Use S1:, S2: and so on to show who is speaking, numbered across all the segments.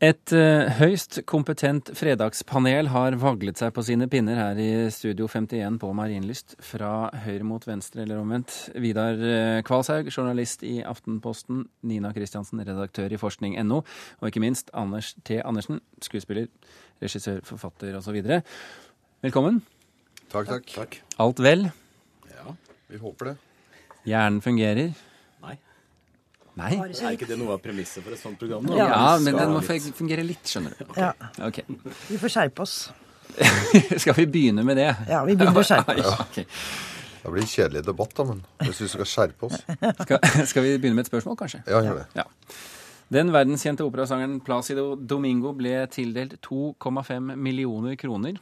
S1: Et uh, høyst kompetent fredagspanel har vaglet seg på sine pinner her i Studio 51 på Marienlyst. Fra høyre mot venstre, eller omvendt. Vidar uh, Kvalshaug, journalist i Aftenposten. Nina Kristiansen, redaktør i forskning.no. Og ikke minst Anders T. Andersen, skuespiller, regissør, forfatter osv. Velkommen.
S2: Takk, takk.
S3: takk.
S1: Alt vel?
S2: Ja, vi håper det.
S1: Hjernen fungerer? Nei?
S3: Er ikke det noe av premisset for et sånt program? Da?
S1: Ja, men den må fungere litt, skjønner du.
S4: Ja.
S1: Okay.
S4: Vi får skjerpe oss.
S1: skal vi begynne med det?
S4: Ja, vi begynner å skjerpe oss.
S1: Okay.
S2: Det blir en kjedelig debatt, da, men hvis vi skal skjerpe oss
S1: skal, skal vi begynne med et spørsmål, kanskje?
S2: Ja, gjør det.
S1: Ja. Den verdenskjente operasangeren Placido Domingo ble tildelt 2,5 millioner kroner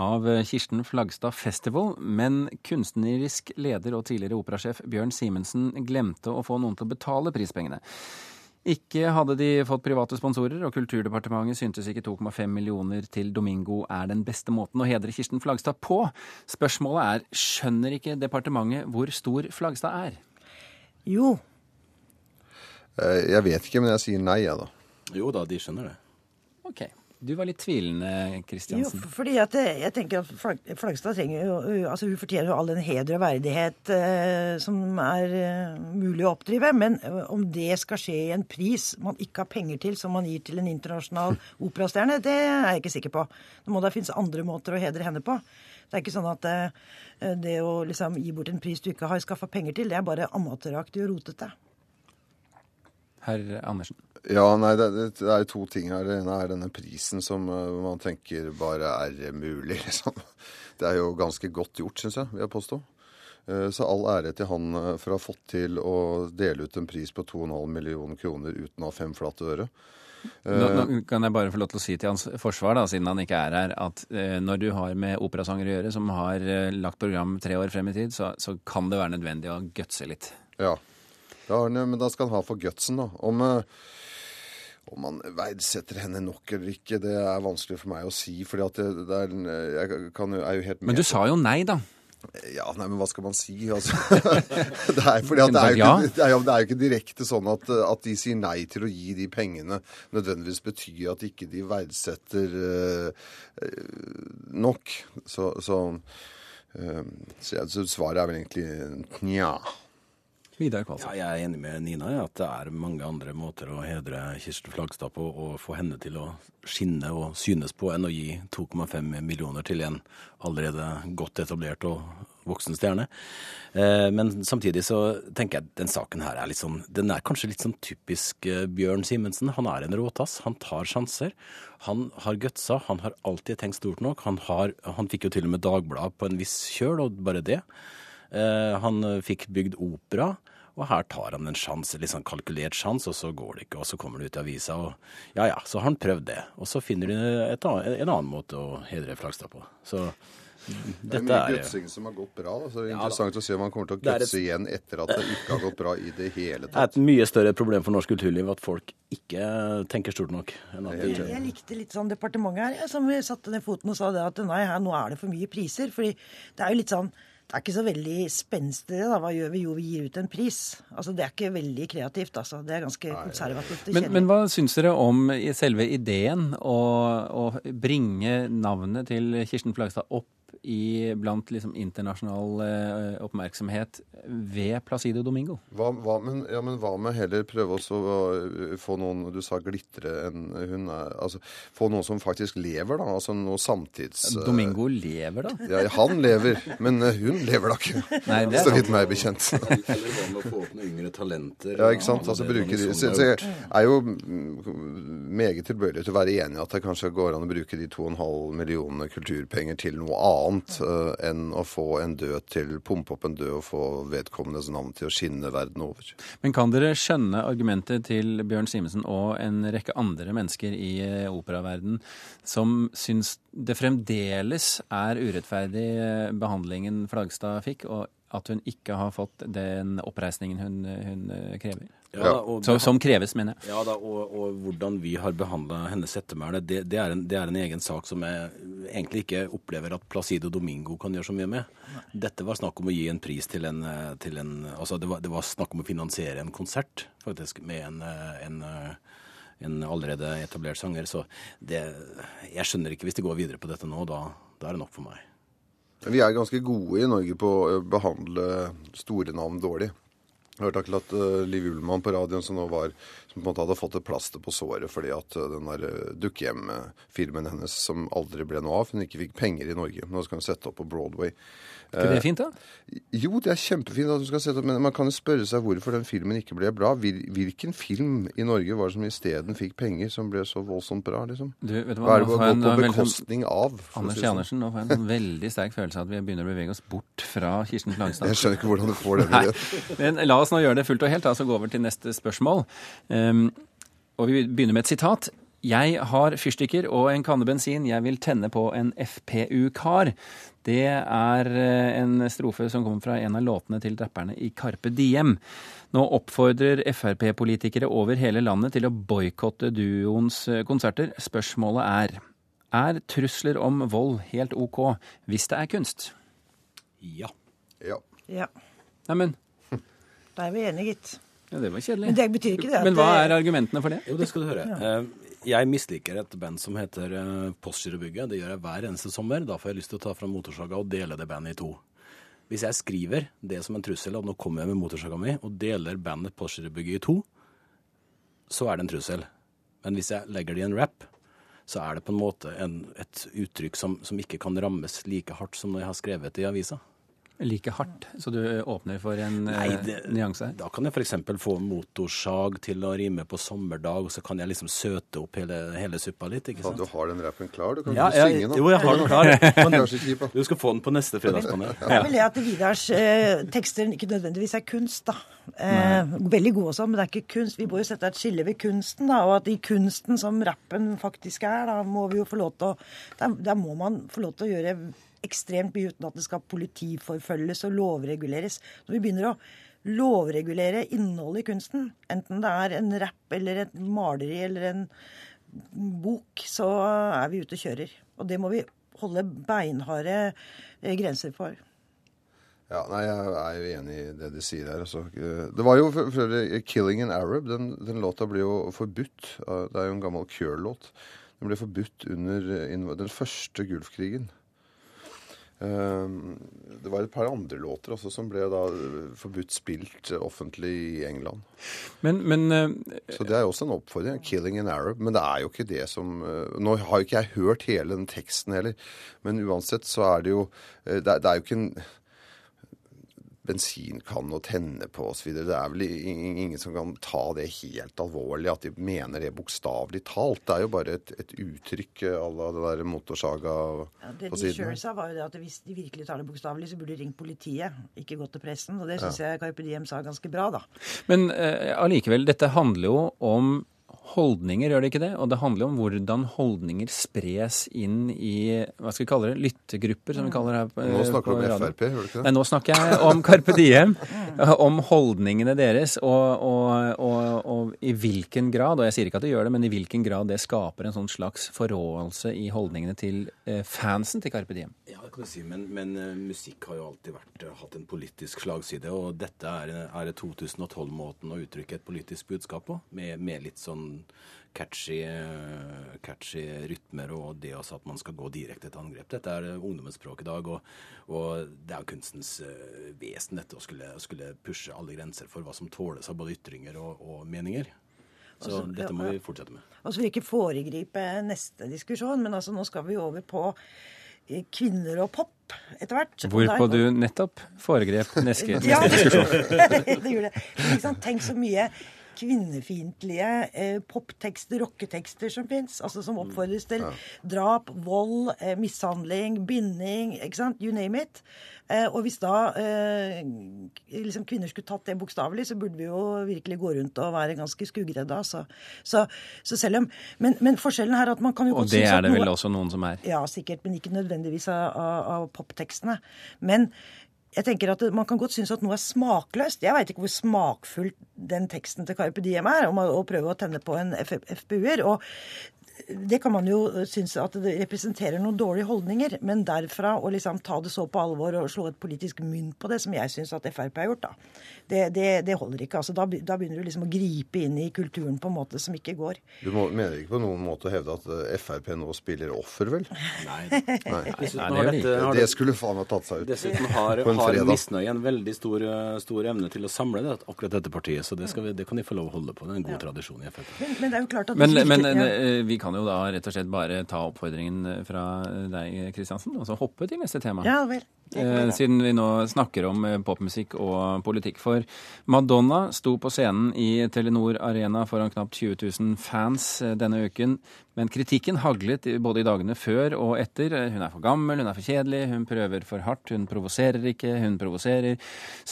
S1: av Kirsten Flagstad Festival, men kunstnerisk leder og tidligere operasjef Bjørn Simensen glemte å få noen til å betale prispengene. Ikke hadde de fått private sponsorer, og Kulturdepartementet syntes ikke 2,5 millioner til Domingo er den beste måten å hedre Kirsten Flagstad på. Spørsmålet er, skjønner ikke departementet hvor stor Flagstad er?
S4: Jo.
S2: Eh, jeg vet ikke, men jeg sier nei, jeg, da.
S3: Jo da, de skjønner det.
S1: Ok. Du var litt tvilende, Kristiansen.
S4: Jo, fordi at jeg, jeg tenker at Flag, Flagstad trenger jo altså Hun fortjener jo all den heder og verdighet eh, som er eh, mulig å oppdrive. Men eh, om det skal skje i en pris man ikke har penger til, som man gir til en internasjonal operastjerne, det er jeg ikke sikker på. Det må da finnes andre måter å hedre henne på. Det er ikke sånn at eh, det å liksom gi bort en pris du ikke har skaffa penger til, det er bare amatøraktig og rotete.
S1: Herr Andersen.
S2: Ja, nei, det, det er to ting her. Det ene er denne prisen som uh, man tenker bare er mulig, liksom. Det er jo ganske godt gjort, syns jeg, vil jeg påstå. Uh, så all ære til han uh, for å ha fått til å dele ut en pris på 2,5 millioner kroner uten å ha fem flate øre.
S1: Nå, nå, kan jeg bare få lov til å si til hans forsvar, da, siden han ikke er her, at eh, når du har med operasanger å gjøre, som har eh, lagt program tre år frem i tid, så, så kan det være nødvendig å gutse litt.
S2: Ja. Da, men da skal han ha for gutsen, da. Om, om man verdsetter henne nok eller ikke, det er vanskelig for meg å si. fordi at det, det er, jeg kan, er jo helt med.
S1: Men du sa jo nei, da.
S2: Ja, nei, men hva skal man si? Altså, det, er det, er ikke, det, er jo, det er jo ikke direkte sånn at, at, de sier nei til å gi de pengene, nødvendigvis betyr at ikke de verdsetter uh, nok. Så, så, uh, så, så svaret er vel egentlig nja.
S1: Vidar Kvalsson.
S3: Ja, jeg er enig med Nina i at det er mange andre måter å hedre Kirsten Flagstad på og få henne til å skinne og synes på enn å gi 2,5 millioner til en allerede godt etablert og voksen stjerne. Eh, men samtidig så tenker jeg at den saken her er litt sånn Den er kanskje litt sånn typisk Bjørn Simensen. Han er en råtass. Han tar sjanser. Han har gutsa. Han har alltid tenkt stort nok. Han, har, han fikk jo til og med Dagbladet på en viss kjøl, og bare det. Han fikk bygd opera, og her tar han en sjanse, litt sånn kalkulert sjanse, og så går det ikke, og så kommer det ut i avisa, og ja ja, så har han prøvd det. Og så finner de annet, en annen måte å hedre Flagstad på. Så dette
S2: det er mye gutsing som har gått bra. Da. Så det er interessant ja, å se om han kommer til å gutse igjen etter at det ikke har gått bra i det hele tatt.
S3: Det er et mye større problem for norsk kulturliv at folk ikke tenker stort nok.
S4: jeg, jeg likte litt sånn departementet her, som satte ned foten og sa det at nei, her, nå er det for mye priser. fordi det er jo litt sånn det er ikke så veldig spenstig. da, Hva gjør vi? Jo, vi gir ut en pris. Altså, Det er ikke veldig kreativt. altså. Det er ganske konservativt.
S1: Men, men, hva syns dere om selve ideen å, å bringe navnet til Kirsten Flagstad opp i, blant liksom, internasjonal eh, oppmerksomhet ved Placido Domingo.
S2: Hva, hva, men, ja, men hva med heller prøve å få noen Du sa glitre enn hun er Altså få noen som faktisk lever, da. Altså noe samtids...
S1: Domingo lever, da?
S2: Ja, han lever. Men hun lever da ikke. Nei, det er så vidt meg bekjent.
S3: Eller hva med å få opp noen yngre talenter?
S2: Ja, ikke sant. Altså bruke de så, så jeg er jo meget tilbøyelig til å være enig i at det kanskje går an å bruke de 2,5 millionene kulturpenger til noe annet uh, enn å få en død til Pumpe opp en død og få vedkommendes navn til å skinne verden over.
S1: Men kan dere skjønne argumentet til Bjørn Simensen og en rekke andre mennesker i uh, operaverden som syns det fremdeles er urettferdig uh, behandlingen Flagstad fikk, og at hun ikke har fått den oppreisningen hun, hun krever? Ja, da, og, som, som, kreves, mener jeg.
S3: Ja da, og, og hvordan vi har behandla hennes ettermæle, det, det, det, er en egen sak som jeg egentlig ikke opplever at Placido Domingo kan gjøre så mye med. Dette var snakk om å gi en pris til en, til en Altså det var, det var, snakk om å finansiere en konsert, faktisk, med en, en en allerede etablert sanger. Så det, jeg skjønner ikke hvis de går videre på dette nå. Da, da er det nok for meg.
S2: Vi er ganske gode i Norge på å behandle store navn dårlig. Jeg hørte akkurat uh, Liv Ullmann på radioen som nå var, som på en måte hadde fått et plaster på såret fordi at uh, den der uh, dukkehjemfilmen hennes som aldri ble noe av, hun ikke fikk penger i Norge. Nå skal hun sette opp på Broadway.
S1: Er ikke det fint, da?
S2: Jo, det er kjempefint at du skal sette opp, men man kan jo spørre seg hvorfor den filmen ikke ble bra. Hvilken film i Norge var det som isteden fikk penger, som ble så voldsomt bra, liksom?
S1: Du, vet du hva, hva er det å gå
S2: på bekostning av?
S1: Anders si Andersen, nå får jeg en veldig sterk følelse av at vi begynner å bevege oss bort fra Kirsten Flagstad.
S2: Jeg skjønner ikke hvordan du får det.
S1: Men la oss nå gjøre det fullt og helt, altså gå over til neste spørsmål. Um, og vi begynner med et sitat. Jeg har fyrstikker og en kanne bensin. Jeg vil tenne på en FPU-kar. Det er eh, en strofe som kommer fra en av låtene til rapperne i Carpe Diem. Nå oppfordrer Frp-politikere over hele landet til å boikotte duoens eh, konserter. Spørsmålet er er trusler om vold helt OK hvis det er kunst?
S3: Ja.
S2: Ja.
S4: ja.
S1: Neimen
S4: Da er vi enige, gitt.
S1: Ja, Det var kjedelig.
S4: Men det betyr ikke det at
S1: Men hva er argumentene for det?
S3: Jo, det skal du høre. Ja. Jeg misliker et band som heter Postgirobygget. Det gjør jeg hver eneste sommer. Da får jeg lyst til å ta fram motorsaga og dele det bandet i to. Hvis jeg skriver det som en trussel, og nå kommer jeg med motorsaga mi, og deler bandet Postgirobygget i to, så er det en trussel. Men hvis jeg legger det i en rap, så er det på en måte en, et uttrykk som, som ikke kan rammes like hardt som når jeg har skrevet det i avisa.
S1: Like hardt, så du åpner for en
S3: Nei, det,
S1: nyanse?
S3: Da kan jeg f.eks. få motorsag til å rime på sommerdag, og så kan jeg liksom søte opp hele, hele suppa litt. ikke sant?
S2: Ja, du har den rappen klar? Du kan
S3: ja,
S2: ikke synge nå.
S3: Jo, jeg har den klar. Du skal få den på neste fredagspanel.
S4: Ja. er vel det at Vidars eh, tekster ikke nødvendigvis er kunst, da. Eh, veldig gode også, men det er ikke kunst. Vi må jo sette et skille ved kunsten, da. Og at i kunsten som rappen faktisk er, da må vi jo få lov til å Der, der må man få lov til å gjøre ekstremt mye uten at det skal politiforfølges og lovreguleres. Når vi begynner å lovregulere innholdet i kunsten, enten det er en rapp eller et maleri eller en bok, så er vi ute og kjører. Og det må vi holde beinharde grenser for.
S2: Ja, nei, Jeg er jo enig i det de sier her. Altså. Det var jo for 'Killing an Arab'. Den, den, låta ble jo forbudt. Det er jo en gammel Cure-låt. Den ble forbudt under den første Gulfkrigen. Ehm, det var et par andre låter også som ble da forbudt spilt offentlig i England.
S1: Men, men,
S2: så det er også en oppfordring. 'Killing an Arab'. Men det er jo ikke det som Nå har jo ikke jeg hørt hele den teksten heller, men uansett så er det jo Det er, det er jo ikke en bensinkanne å tenne på osv. Det er vel ingen som kan ta det helt alvorlig, at de mener det bokstavelig talt. Det er jo bare et, et uttrykk à la det der motorsaga
S4: ja, det på siden. Det de sjøl sa, var jo det at hvis de virkelig tar det bokstavelig, så burde de ringt politiet, ikke gått til pressen. Og det syns ja. jeg Carpe Diem sa ganske bra, da.
S1: Men allikevel, uh, dette handler jo om holdninger, gjør det ikke det? Og det handler om hvordan holdninger spres inn i hva skal vi kalle det, lyttegrupper, som vi kaller det her på
S2: Nå snakker du om Frp, gjør du ikke det?
S1: Nei, nå snakker jeg om Carpe Diem. om holdningene deres, og, og, og, og, i hvilken grad, og jeg sier ikke at det gjør det, men i hvilken grad det skaper en sånn slags forråelse i holdningene til fansen til Carpe Diem.
S3: Det kan du si, men, men musikk har jo alltid vært, hatt en politisk slagside, og dette er, er 2012-måten å uttrykke et politisk budskap på, med, med litt sånn catchy, catchy, rytmer og det også at man skal gå direkte til angrep. Dette er ungdommens språk i dag, og, og det er kunstens vesen dette å skulle, skulle, pushe alle grenser for hva som tåles av både ytringer og, og meninger. Så altså, dette må vi fortsette med.
S4: Og så vil ikke foregripe neste diskusjon, men altså nå skal vi over på kvinner og pop etter hvert.
S1: Hvorpå du nettopp foregrep neske, neste ja, diskusjon.
S4: det gjorde det. Tenk så mye kvinnefiendtlige eh, poptekster, rocketekster som fins. Altså som oppfordres til drap, vold, eh, mishandling, binding, ikke sant? You name it. Eh, og hvis da eh, liksom kvinner skulle tatt det bokstavelig, så burde vi jo virkelig gå rundt og være ganske skuggredde. Altså. Så, så, selv om men, men, forskjellen her er at man kan jo
S1: Og det er det vel også noen som er?
S4: Ja, sikkert. Men ikke nødvendigvis av, av, av poptekstene. Men jeg tenker at Man kan godt synes at noe er smakløst. Jeg veit ikke hvor smakfull den teksten til Carpe Diem er, om å, prøve å tenne på en FPU-er. Og det kan man jo synes at det representerer noen dårlige holdninger. Men derfra å liksom ta det så på alvor og slå et politisk mynt på det, som jeg syns at Frp har gjort, da, det, det, det holder ikke. Altså, da, da, begynner du liksom å gripe inn i kulturen på en måte som ikke går.
S2: Du må, mener ikke på noen måte å hevde at eh, Frp nå spiller offer, vel?
S3: Nei.
S2: Nei.
S3: Nei det,
S2: det, det, skulle faen meg tatt seg ut.
S3: Dessuten har, har misnøye en veldig stor, stor, emne til å samle det, akkurat dette partiet. Så det, vi, det, kan de få lov å holde på. Det er en god ja. tradisjon i Frp.
S4: Men, men, det er jo klart at
S1: men, men ja. Eh, vi kan jo da rett og slett bare ta oppfordringen fra deg, Kristiansen, og så hoppe til neste tema.
S4: Ja, vel.
S1: Eh, siden vi nå snakker om eh, popmusikk og politikk. For Madonna sto på scenen i Telenor Arena foran knapt 20 000 fans eh, denne uken. Men kritikken haglet både i dagene før og etter. Hun er for gammel, hun er for kjedelig, hun prøver for hardt, hun provoserer ikke, hun provoserer.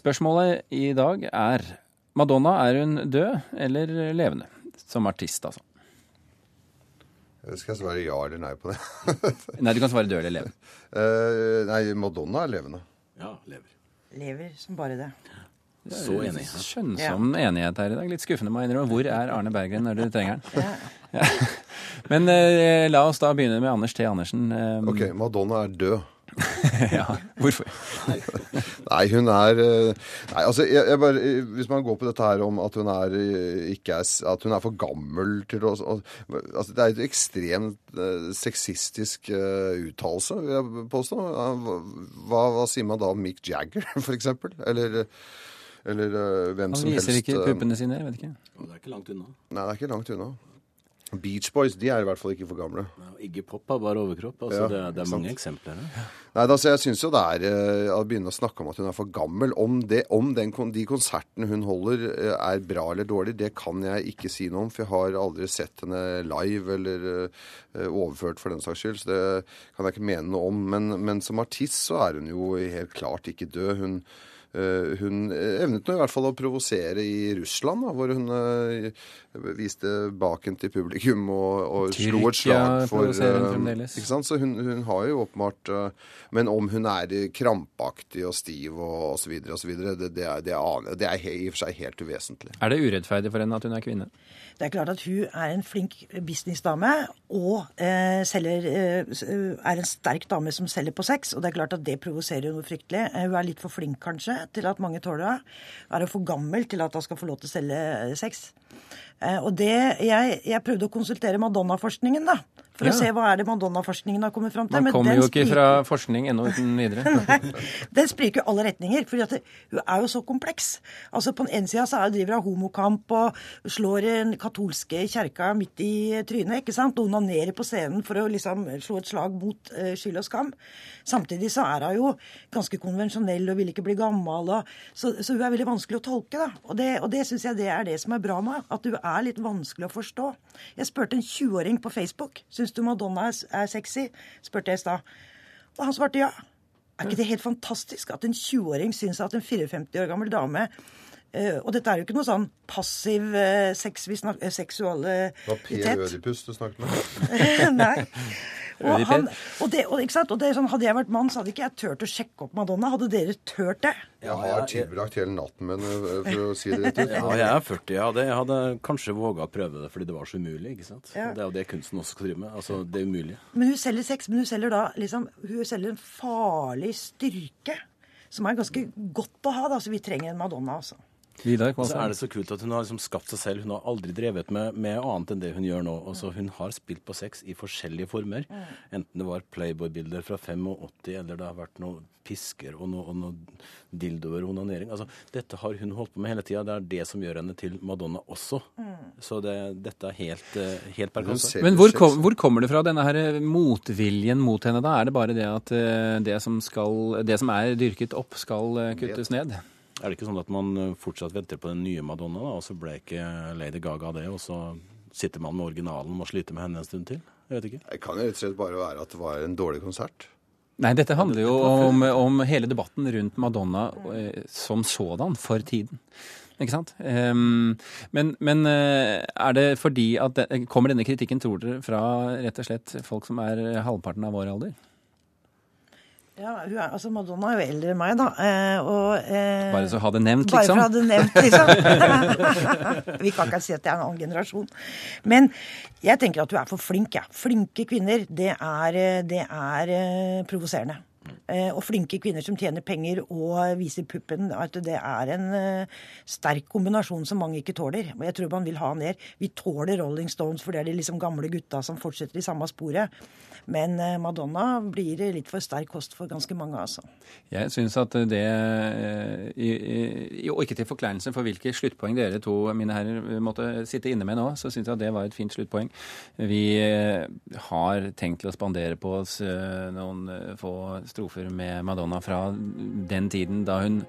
S1: Spørsmålet i dag er Madonna, er hun død eller levende? Som artist, altså.
S2: Skal jeg svare ja eller nei på det?
S1: nei, du kan svare død eller leve.
S2: Uh, nei, Madonna er levende.
S3: Ja, lever.
S4: Lever som bare det.
S3: Så enig.
S1: Skjønnsom ja. enighet her i dag. Litt skuffende, må jeg innrømme. Hvor er Arne Berggren når du trenger han? Ja. Men uh, la oss da begynne med Anders T. Andersen.
S2: Um, ok, Madonna er død.
S1: ja, hvorfor?
S2: nei, hun er eh, Nei, altså, jeg, jeg bare, Hvis man går på dette her om at hun er, eh, ikke er, at hun er for gammel til å altså, Det er et ekstremt uh, sexistisk uh, uttalelse, vil jeg påstå. Hva, hva, sier man da om Mick Jagger, for eksempel? Eller eller uh, hvem som helst.
S1: Han viser ikke puppene sine, jeg vet ikke.
S3: Det er ikke langt unna.
S2: Nei, det er ikke langt unna. Beach Boys de er i hvert fall ikke for gamle.
S3: Iggy Pop har bare overkropp. altså ja, det, det, er mange eksempler Ja.
S2: Nei, altså, Jeg syns jo det er uh, å begynne å snakke om at hun er for gammel. Om, det, om den, de konsertene hun holder uh, er bra eller dårlig, det kan jeg ikke si noe om. For jeg har aldri sett henne live eller uh, overført for den saks skyld. Så det kan jeg ikke mene noe om. Men, men som artist så er hun jo helt klart ikke død. Hun Eh, hun evnet nå i hvert fall å provosere i Russland, da, hvor hun uh, viste baken til publikum og, og slo et slag for uh, ikke sant? Så hun, hun, har jo åpenbart uh, Men om hun er krampaktig og stiv og osv., osv., det, det, er, det, er, det er i og for seg helt uvesentlig.
S1: Er det urettferdig for henne at hun er kvinne?
S4: Det er klart at hun er en flink businessdame og eh, selger, eh, er en sterk dame som selger på sex. Og det er klart at det provoserer henne fryktelig. Eh, hun er litt for flink kanskje til at mange tåler det. Hun for gammel til at hun skal få lov til å selge sex? Eh, og det, jeg, jeg prøvde å konsultere Madonna-forskningen, da. For ja. å se hva er det Madonna-forskningen har kommet fram til.
S1: Man kommer jo ikke fra forskning ennå uten videre.
S4: Nei, den spriker jo alle retninger. For hun er jo så kompleks. Altså På den ene sida så driver hun homokamp og slår den katolske kjerka midt i trynet. ikke sant? Og onanerer på scenen for å liksom slå et slag mot uh, skyld og skam. Samtidig så er hun jo ganske konvensjonell og vil ikke bli gammel. Og, så, så, hun er veldig vanskelig å tolke. da. Og det, og det syns jeg det er det som er bra med At hun er litt vanskelig å forstå. Jeg spurte en 20-åring på Facebook. Syns du Madonna er sexy? spurte jeg i stad. Og han svarte ja. Er ikke det helt fantastisk at en 20-åring syns at en 54 år gammel dame uh, Og dette er jo ikke noe sånn passiv uh, sex, vi snakker, uh, seksualitet.
S2: Det var Per Ødipus du snakket med?
S4: Nei. Og, han, og, det, og, og det sånn, Hadde jeg vært mann, så hadde ikke jeg turt å sjekke opp Madonna. Hadde dere turt det?
S2: Jeg har tilbrakt hele natten med henne, for å si det rett ut.
S3: Ja, jeg er 40. Ja, det, jeg hadde kanskje våga å prøve det fordi det var så umulig. ikke sant? Ja. Det er jo det kunsten også skal drive med. Altså, Det umulige.
S4: Men hun selger sex, men hun selger da liksom, hun selger en farlig styrke. Som er ganske godt å ha. da, så Vi trenger en Madonna, altså.
S3: Vidar, og så er det så kult at hun har liksom skapt seg selv. Hun har aldri drevet med, med annet enn det hun gjør nå. Altså, hun har spilt på sex i forskjellige former. Enten det var Playboy-bilder fra 85, eller det har vært noe pisker og noe, og noe dildoer og onanering. Altså, dette har hun holdt på med hele tida. Det er det som gjør henne til Madonna også. Så det, dette er helt, eh, helt per kasse.
S1: Men hvor, kom, hvor, kommer det fra, denne her eh, motviljen mot henne? da? Er det bare det at eh, det som, skal, det som er dyrket opp, skal kuttes ned?
S3: Er det ikke sånn at man eh, fortsatt venter på den nye Madonna, da, og så ble ikke Lady Gaga det, og så sitter man med originalen og må slite med henne en stund til? Jeg vet ikke.
S2: Det kan jo rett og slett bare være at det var en dårlig konsert.
S1: Nei, dette handler jo om, om hele debatten rundt Madonna eh, som sådan for tiden. Ikke sant? Um, men, men uh, er det fordi at det, Kommer denne kritikken, tror dere, fra rett og slett folk som er halvparten av vår alder?
S4: Ja, er, altså Madonna er jo eldre enn meg, da. Eh, og,
S1: eh, bare så ha det nevnt, liksom?
S4: Bare for å ha det nevnt, liksom. Vi kan ikke si at det er en annen generasjon. Men jeg tenker at du er for flink, jeg. Ja. Flinke kvinner, det er, det er eh, provoserende. Uh, og flinke kvinner som tjener penger og viser puppen, at det er en uh, sterk kombinasjon som mange ikke tåler. Og jeg tror man vil ha ned. Vi tåler Rolling Stones, for det er de liksom gamle gutta som fortsetter i samme sporet. Men eh, Madonna blir litt for sterk kost for ganske mange, altså.
S1: Jeg syns at det Og ikke til forkleinelse for hvilke sluttpoeng dere to, mine herrer, måtte sitte inne med nå, så syns jeg at det var et fint sluttpoeng. Vi eh, har tenkt til å spandere på oss eh, noen få strofer med Madonna fra den tiden da hun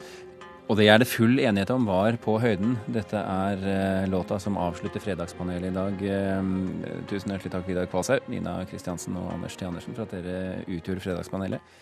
S1: og det er det full enighet om var på høyden. Dette er uh, låta som avslutter Fredagspanelet i dag. Uh, tusen hjertelig takk, Vidar Kvalshaug, Nina Kristiansen og Anders T. Andersen for at dere utgjorde Fredagspanelet.